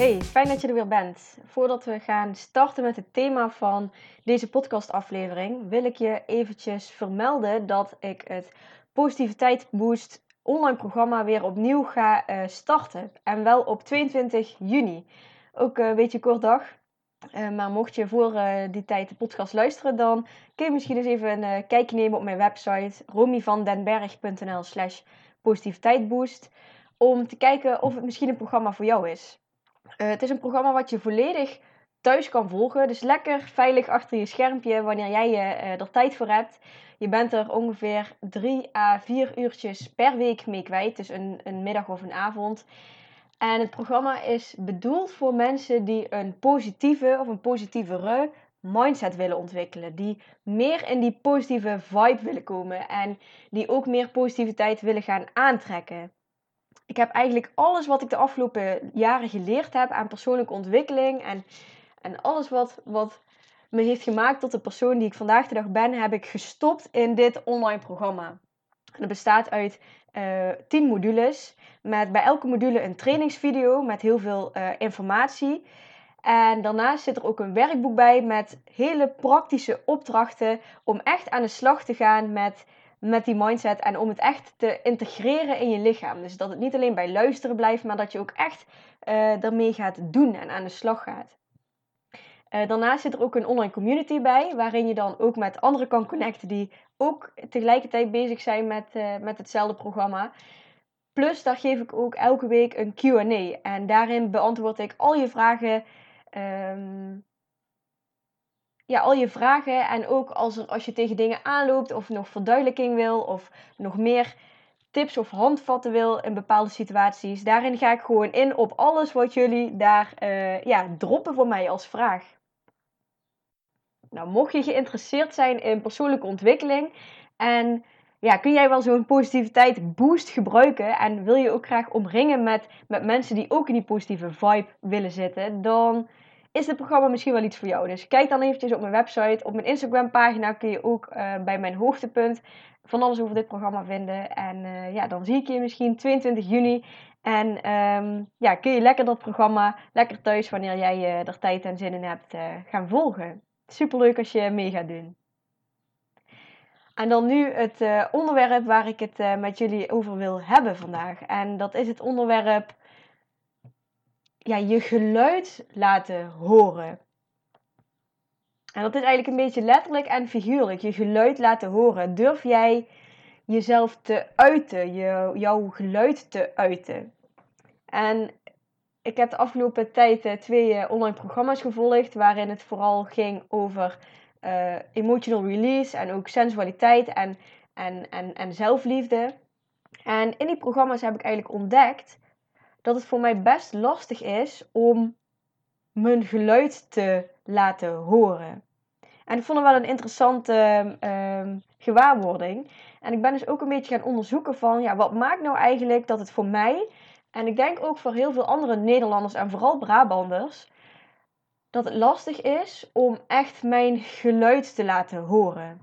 Hey, fijn dat je er weer bent. Voordat we gaan starten met het thema van deze podcastaflevering, wil ik je eventjes vermelden dat ik het Positiviteit Boost online programma weer opnieuw ga uh, starten. En wel op 22 juni. Ook een beetje kort dag. Uh, maar mocht je voor die tijd de podcast luisteren, dan kun je misschien eens even een kijkje nemen op mijn website romyvandenberg.nl slash positiviteitboost. Om te kijken of het misschien een programma voor jou is. Het is een programma wat je volledig thuis kan volgen. Dus lekker veilig achter je schermpje wanneer jij er tijd voor hebt. Je bent er ongeveer 3 à 4 uurtjes per week mee kwijt. Dus een, een middag of een avond. En het programma is bedoeld voor mensen die een positieve of een positievere mindset willen ontwikkelen. Die meer in die positieve vibe willen komen. En die ook meer positiviteit willen gaan aantrekken. Ik heb eigenlijk alles wat ik de afgelopen jaren geleerd heb aan persoonlijke ontwikkeling. En, en alles wat, wat me heeft gemaakt tot de persoon die ik vandaag de dag ben, heb ik gestopt in dit online programma. En het bestaat uit uh, eh, 10 modules, met bij elke module een trainingsvideo met heel veel uh, informatie. En daarnaast zit er ook een werkboek bij met hele praktische opdrachten om echt aan de slag te gaan met, met die mindset en om het echt te integreren in je lichaam. Dus dat het niet alleen bij luisteren blijft, maar dat je ook echt uh, gaat doen en aan de slag gaat. Uh, daarnaast zit er ook een online community bij, waarin je dan ook met anderen kan connecten die ook tegelijkertijd bezig zijn met, uh, met hetzelfde programma. Plus, daar geef ik ook elke week een QA. En daarin beantwoord ik al je vragen. Um, ja, al je vragen. En ook als, er, als je tegen dingen aanloopt of nog verduidelijking wil of nog meer tips of handvatten wil in bepaalde situaties. Daarin ga ik gewoon in op alles wat jullie daar uh, ja, droppen voor mij als vraag. Nou, mocht je geïnteresseerd zijn in persoonlijke ontwikkeling en ja, kun jij wel zo'n positiviteit boost gebruiken en wil je ook graag omringen met, met mensen die ook in die positieve vibe willen zitten, dan is dit programma misschien wel iets voor jou. Dus kijk dan eventjes op mijn website, op mijn Instagram pagina kun je ook uh, bij mijn hoogtepunt van alles over dit programma vinden. En uh, ja, dan zie ik je misschien 22 juni. En um, ja, kun je lekker dat programma, lekker thuis wanneer jij uh, er tijd en zin in hebt, gaan volgen. Superleuk als je mee gaat doen. En dan nu het onderwerp waar ik het met jullie over wil hebben vandaag. En dat is het onderwerp ja, je geluid laten horen. En dat is eigenlijk een beetje letterlijk en figuurlijk. Je geluid laten horen. Durf jij jezelf te uiten, je, jouw geluid te uiten? En ik heb de afgelopen tijd uh, twee uh, online programma's gevolgd waarin het vooral ging over uh, emotional release en ook sensualiteit en, en, en, en zelfliefde. En in die programma's heb ik eigenlijk ontdekt dat het voor mij best lastig is om mijn geluid te laten horen. En ik vond het wel een interessante uh, gewaarwording. En ik ben dus ook een beetje gaan onderzoeken van, ja, wat maakt nou eigenlijk dat het voor mij en ik denk ook voor heel veel andere Nederlanders en vooral Brabanders dat het lastig is om echt mijn geluid te laten horen.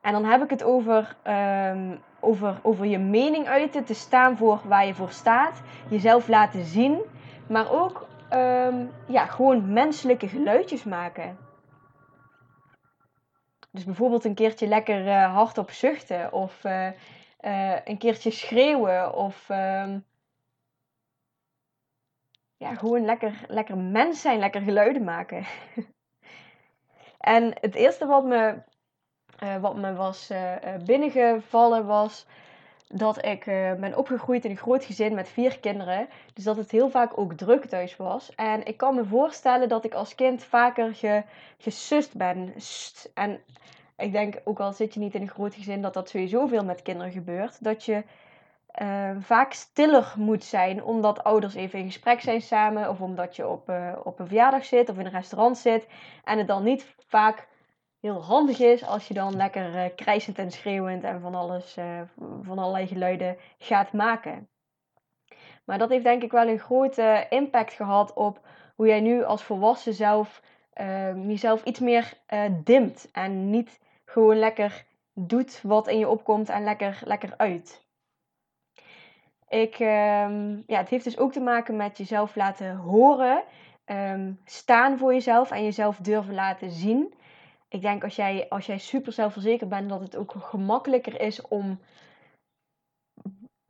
En dan heb ik het over, um, over, over je mening uiten, te staan voor waar je voor staat, jezelf laten zien, maar ook um, ja, gewoon menselijke geluidjes maken. Dus bijvoorbeeld een keertje lekker uh, hardop zuchten of uh, uh, een keertje schreeuwen of um, ja, gewoon lekker, lekker mens zijn, lekker geluiden maken. en het eerste wat me, uh, wat me was uh, binnengevallen was dat ik ben opgegroeid in een groot gezin met vier kinderen. Dus dat het heel vaak ook druk thuis was. En ik kan me voorstellen dat ik als kind vaker ge, gesust ben. En ik denk, ook al zit je niet in een groot gezin, dat dat sowieso veel met kinderen gebeurt. Dat je vaak stiller moet zijn, omdat ouders even in gesprek zijn samen. Of omdat je op, op een verjaardag zit of in een restaurant zit. En het dan niet vaak heel handig is als je dan lekker uh, krijsend en schreeuwend en van, alles, uh, van allerlei geluiden gaat maken. Maar dat heeft denk ik wel een grote impact gehad op hoe jij nu als volwassen zelf uh, jezelf iets meer dimt. En niet gewoon lekker doet wat in je opkomt en lekker, lekker uit. Ik, um, ja, het heeft dus ook te maken met jezelf laten horen, um, staan voor jezelf en jezelf durven laten zien ik denk als jij, als jij super zelfverzekerd bent, dat het ook gemakkelijker is om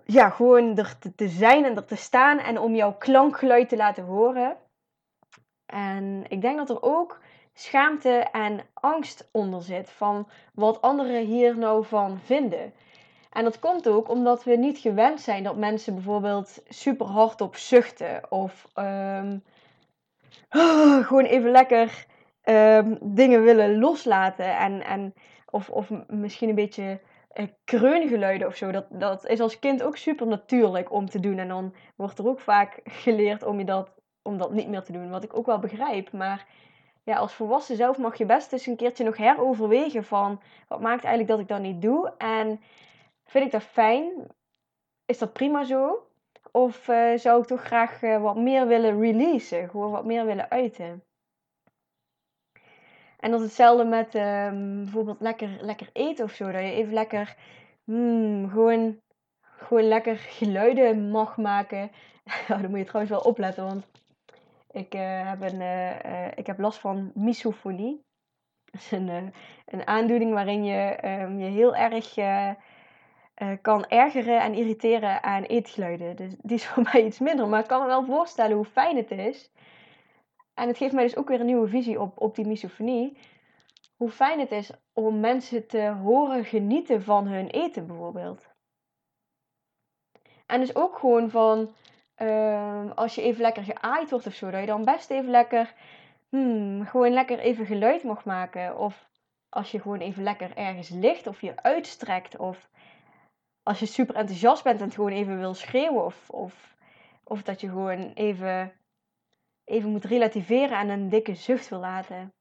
ja, gewoon er te, zijn en er te staan en om jouw klankgeluid te laten horen. En ik denk dat er ook schaamte en angst onder zit van wat anderen hier nou van vinden. En dat komt ook omdat we niet gewend zijn dat mensen bijvoorbeeld super hard op zuchten of um, gewoon even lekker um, dingen willen loslaten. En, en, of, of misschien een beetje uh, kreungeluiden of zo. Dat, dat is als kind ook super natuurlijk om te doen. En dan wordt er ook vaak geleerd om, je dat, om dat niet meer te doen. Wat ik ook wel begrijp. Maar ja, als volwassen zelf mag je best eens een keertje nog heroverwegen van... Wat maakt eigenlijk dat ik dat niet doe? En vind ik dat fijn? Is dat prima zo? Of uh, zou ik toch graag uh, wat meer willen releasen? Gewoon wat meer willen uiten? En dat is hetzelfde met um, bijvoorbeeld lekker, lekker eten of zo. Dat je even lekker, mm, gewoon, gewoon lekker geluiden mag maken. oh, dan moet je trouwens wel opletten, want ik, uh, heb, een, uh, ik heb last van misofonie. Dat is een, een aandoening waarin je um, je heel erg kan ergeren en irriteren aan eetgeluiden. Dus die is voor mij iets minder. Maar ik kan me wel voorstellen hoe fijn het is en het geeft mij dus ook weer een nieuwe visie op, op die misofonie. Hoe fijn het is om mensen te horen genieten van hun eten bijvoorbeeld. En dus ook gewoon van, uh, als je even lekker geaaid wordt of zo, dat je dan best even lekker, hmm, gewoon lekker even geluid mag maken. Of als je gewoon even lekker ergens ligt of je uitstrekt. Of als je super enthousiast bent en het gewoon even wil schreeuwen. Of, of, of dat je gewoon even even moet relativeren en een dikke zucht wil laten.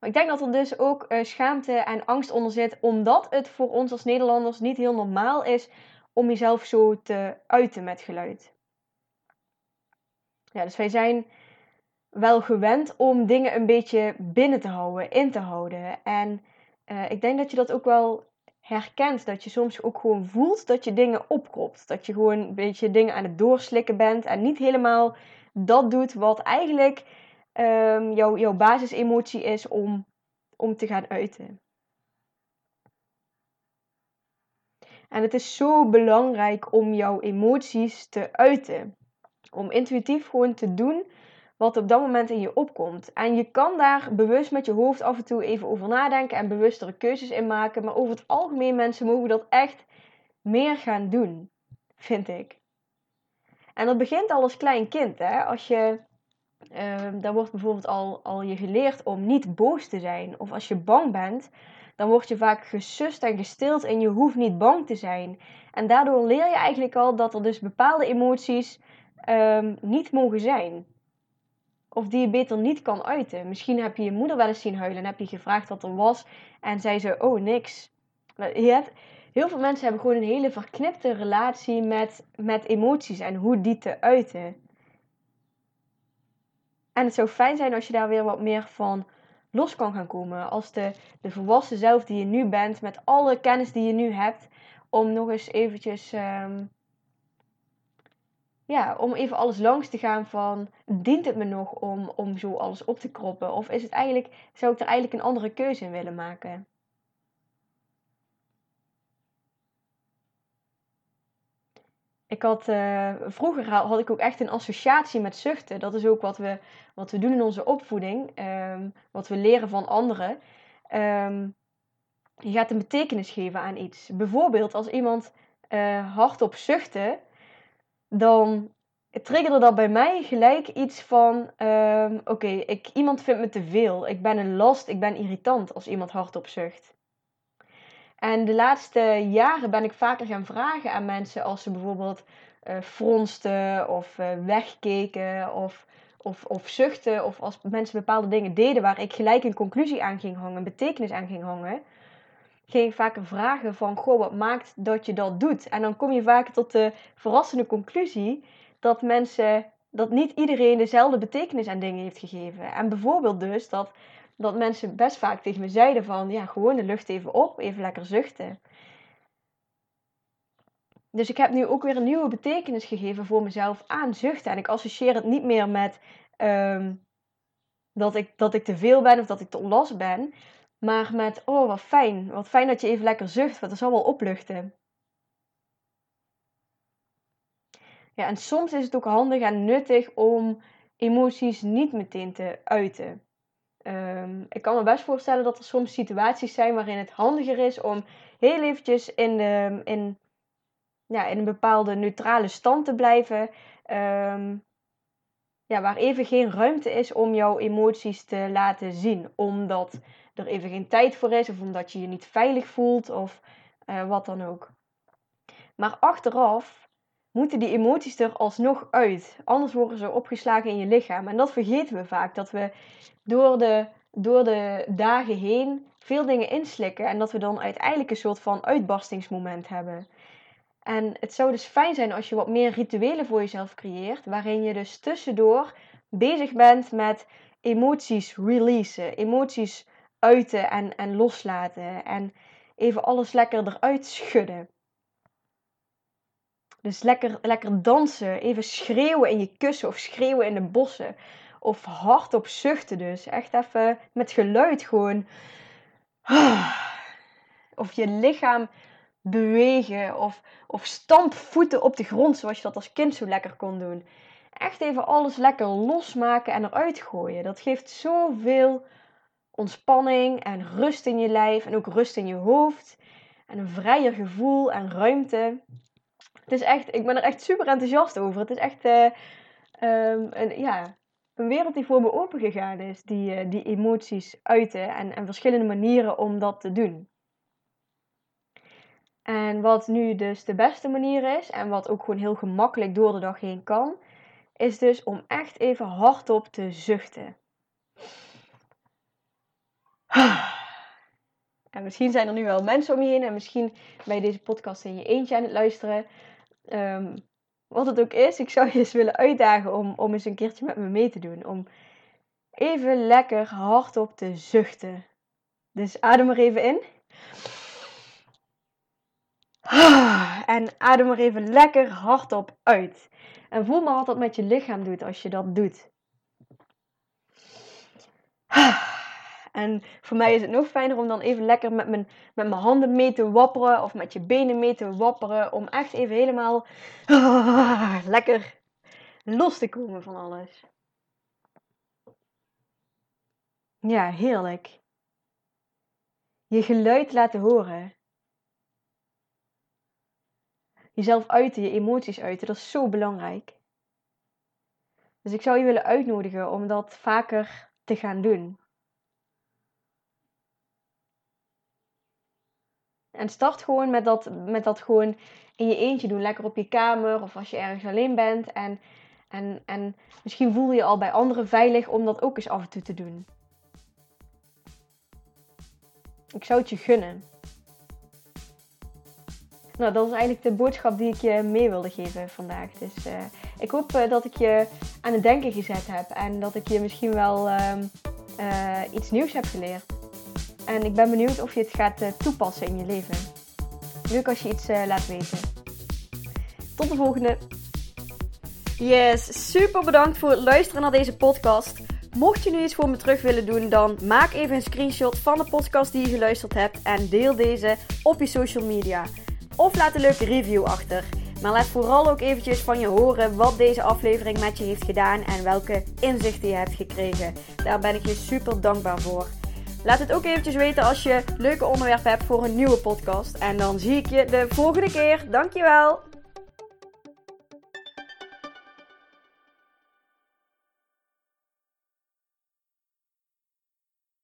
Maar ik denk dat er dus ook uh, schaamte en angst onder zit, omdat het voor ons als Nederlanders niet heel normaal is om jezelf zo te uiten met geluid. Ja, dus wij zijn wel gewend om dingen een beetje binnen te houden, in te houden. En uh, ik denk dat je dat ook wel herkent. Dat je soms ook gewoon voelt dat je dingen opkropt. Dat je gewoon een beetje dingen aan het doorslikken bent en niet helemaal dat doet wat eigenlijk um, jouw, jouw basisemotie is om, om te gaan uiten. En het is zo belangrijk om jouw emoties te uiten. Om intuïtief gewoon te doen wat op dat moment in je opkomt. En je kan daar bewust met je hoofd af en toe even over nadenken en bewustere keuzes in maken. Maar over het algemeen mensen mogen dat echt meer gaan doen, vind ik. En dat begint al als klein kind. Hè? Als je, uh, daar wordt bijvoorbeeld al, al je geleerd om niet boos te zijn. Of als je bang bent, dan word je vaak gesust en gestild en je hoeft niet bang te zijn. En daardoor leer je eigenlijk al dat er dus bepaalde emoties um, niet mogen zijn. Of die je beter niet kan uiten. Misschien heb je je moeder wel eens zien huilen en heb je gevraagd wat er was. En zei ze, oh niks. Je hebt, heel veel mensen hebben gewoon een hele verknipte relatie met, met emoties en hoe die te uiten. En het zou fijn zijn als je daar weer wat meer van los kan gaan komen. Als de, de volwassen zelf die je nu bent, met alle kennis die je nu hebt, om nog eens eventjes, um, ja, om even alles langs te gaan van, dient het me nog om, om zo alles op te kroppen? Of is het eigenlijk, zou ik er eigenlijk een andere keuze in willen maken? Ik had, uh, vroeger had ik ook echt een associatie met zuchten. Dat is ook wat we, wat we doen in onze opvoeding. Um, wat we leren van anderen. Um, je gaat een betekenis geven aan iets. Bijvoorbeeld als iemand uh, hardop zuchten, dan triggerde dat bij mij gelijk iets van: ehm, oké, ik iemand vindt me te veel. Ik ben een last, ik ben irritant als iemand hardop zucht. En de laatste jaren ben ik vaker gaan vragen aan mensen als ze bijvoorbeeld uh, fronsten of uh, wegkeken of, of, of zuchten. Of als mensen bepaalde dingen deden waar ik gelijk een conclusie aan ging hangen, een betekenis aan ging hangen. Ging ik vaker vragen van, goh, wat maakt dat je dat doet? En dan kom je vaak tot de verrassende conclusie dat mensen, dat niet iedereen dezelfde betekenis aan dingen heeft gegeven. En bijvoorbeeld dus dat, dat mensen best vaak tegen me zeiden van, ja, gewoon de lucht even op, even lekker zuchten. Dus ik heb nu ook weer een nieuwe betekenis gegeven voor mezelf aan zuchten. En ik associeer het niet meer met ehm, dat, ik, dat ik te veel ben of dat ik te onlast ben. Maar met, oh wat fijn. Wat fijn dat je even lekker zucht, want dat zal wel opluchten. Ja, en soms is het ook handig en nuttig om emoties niet meteen te uiten. Ehm, ik kan me best voorstellen dat er soms situaties zijn waarin het handiger is om heel eventjes in, de, in, ja, in een bepaalde neutrale stand te blijven. Ehm, ja, waar even geen ruimte is om jouw emoties te laten zien. Omdat er even geen tijd voor is, of omdat je je niet veilig voelt, of uh, wat dan ook. Maar achteraf moeten die emoties er alsnog uit. Anders worden ze opgeslagen in je lichaam. En dat vergeten we vaak. Dat we door de, door de dagen heen veel dingen inslikken. En dat we dan uiteindelijk een soort van uitbarstingsmoment hebben. En het zou dus fijn zijn als je wat meer rituelen voor jezelf creëert. Waarin je dus tussendoor bezig bent met emoties releasen. Emoties uiten en, en loslaten. En even alles lekker eruit schudden. Dus lekker, lekker dansen, even schreeuwen in je kussen of schreeuwen in de bossen. Of hardop zuchten dus. Echt even met geluid gewoon. Of je lichaam bewegen. Of, of stampvoeten op de grond zoals je dat als kind zo lekker kon doen. Echt even alles lekker losmaken en eruit gooien. Dat geeft zoveel ontspanning en rust in je lijf. En ook rust in je hoofd. En een vrijer gevoel en ruimte. Het is echt, ik ben er echt super enthousiast over. Het is echt uh, um, een, ja, een wereld die voor me open gegaan is. Die, uh, die emoties uiten en, en verschillende manieren om dat te doen. En wat nu dus de beste manier is, en wat ook gewoon heel gemakkelijk door de dag heen kan, is dus om echt even hardop te zuchten. En misschien zijn er nu wel mensen om je heen en misschien je deze podcast in je eentje aan het luisteren. Um, wat het ook is, ik zou je eens willen uitdagen om, om eens een keertje met me mee te doen. Om even lekker hardop te zuchten. Dus adem er even in. En adem er even lekker hardop uit. En voel maar wat dat met je lichaam doet als je dat doet. En voor mij is het nog fijner om dan even lekker met mijn, met mijn handen mee te wapperen of met je benen mee te wapperen. Om echt even helemaal lekker los te komen van alles. Ja, heerlijk. Je geluid laten horen. Jezelf uiten, je emoties uiten, dat is zo belangrijk. Dus ik zou je willen uitnodigen om dat vaker te gaan doen. En start gewoon met dat, met dat gewoon in je eentje doen. Lekker op je kamer of als je ergens alleen bent. En, en, en misschien voel je al bij anderen veilig om dat ook eens af en toe te doen. Ik zou het je gunnen. Nou, dat is eigenlijk de boodschap die ik je mee wilde geven vandaag. Dus uh, ik hoop uh, dat ik je aan het denken gezet heb en dat ik je misschien wel uh, iets nieuws heb geleerd. En ik ben benieuwd of je het gaat eh, toepassen in je leven. Leuk als je iets uh, laat weten. Tot de volgende. Yes, super bedankt voor het luisteren naar deze podcast. Mocht je nu iets voor me terug willen doen, dan maak even een screenshot van de podcast die je geluisterd hebt en deel deze op je social media. Of laat een leuke review achter. Maar laat vooral ook eventjes van je horen wat deze aflevering met je heeft gedaan en welke inzichten je hebt gekregen. Daar ben ik je super dankbaar voor. Laat het ook eventjes weten als je leuke onderwerpen hebt voor een nieuwe podcast. En dan zie ik je de volgende keer. Dankjewel!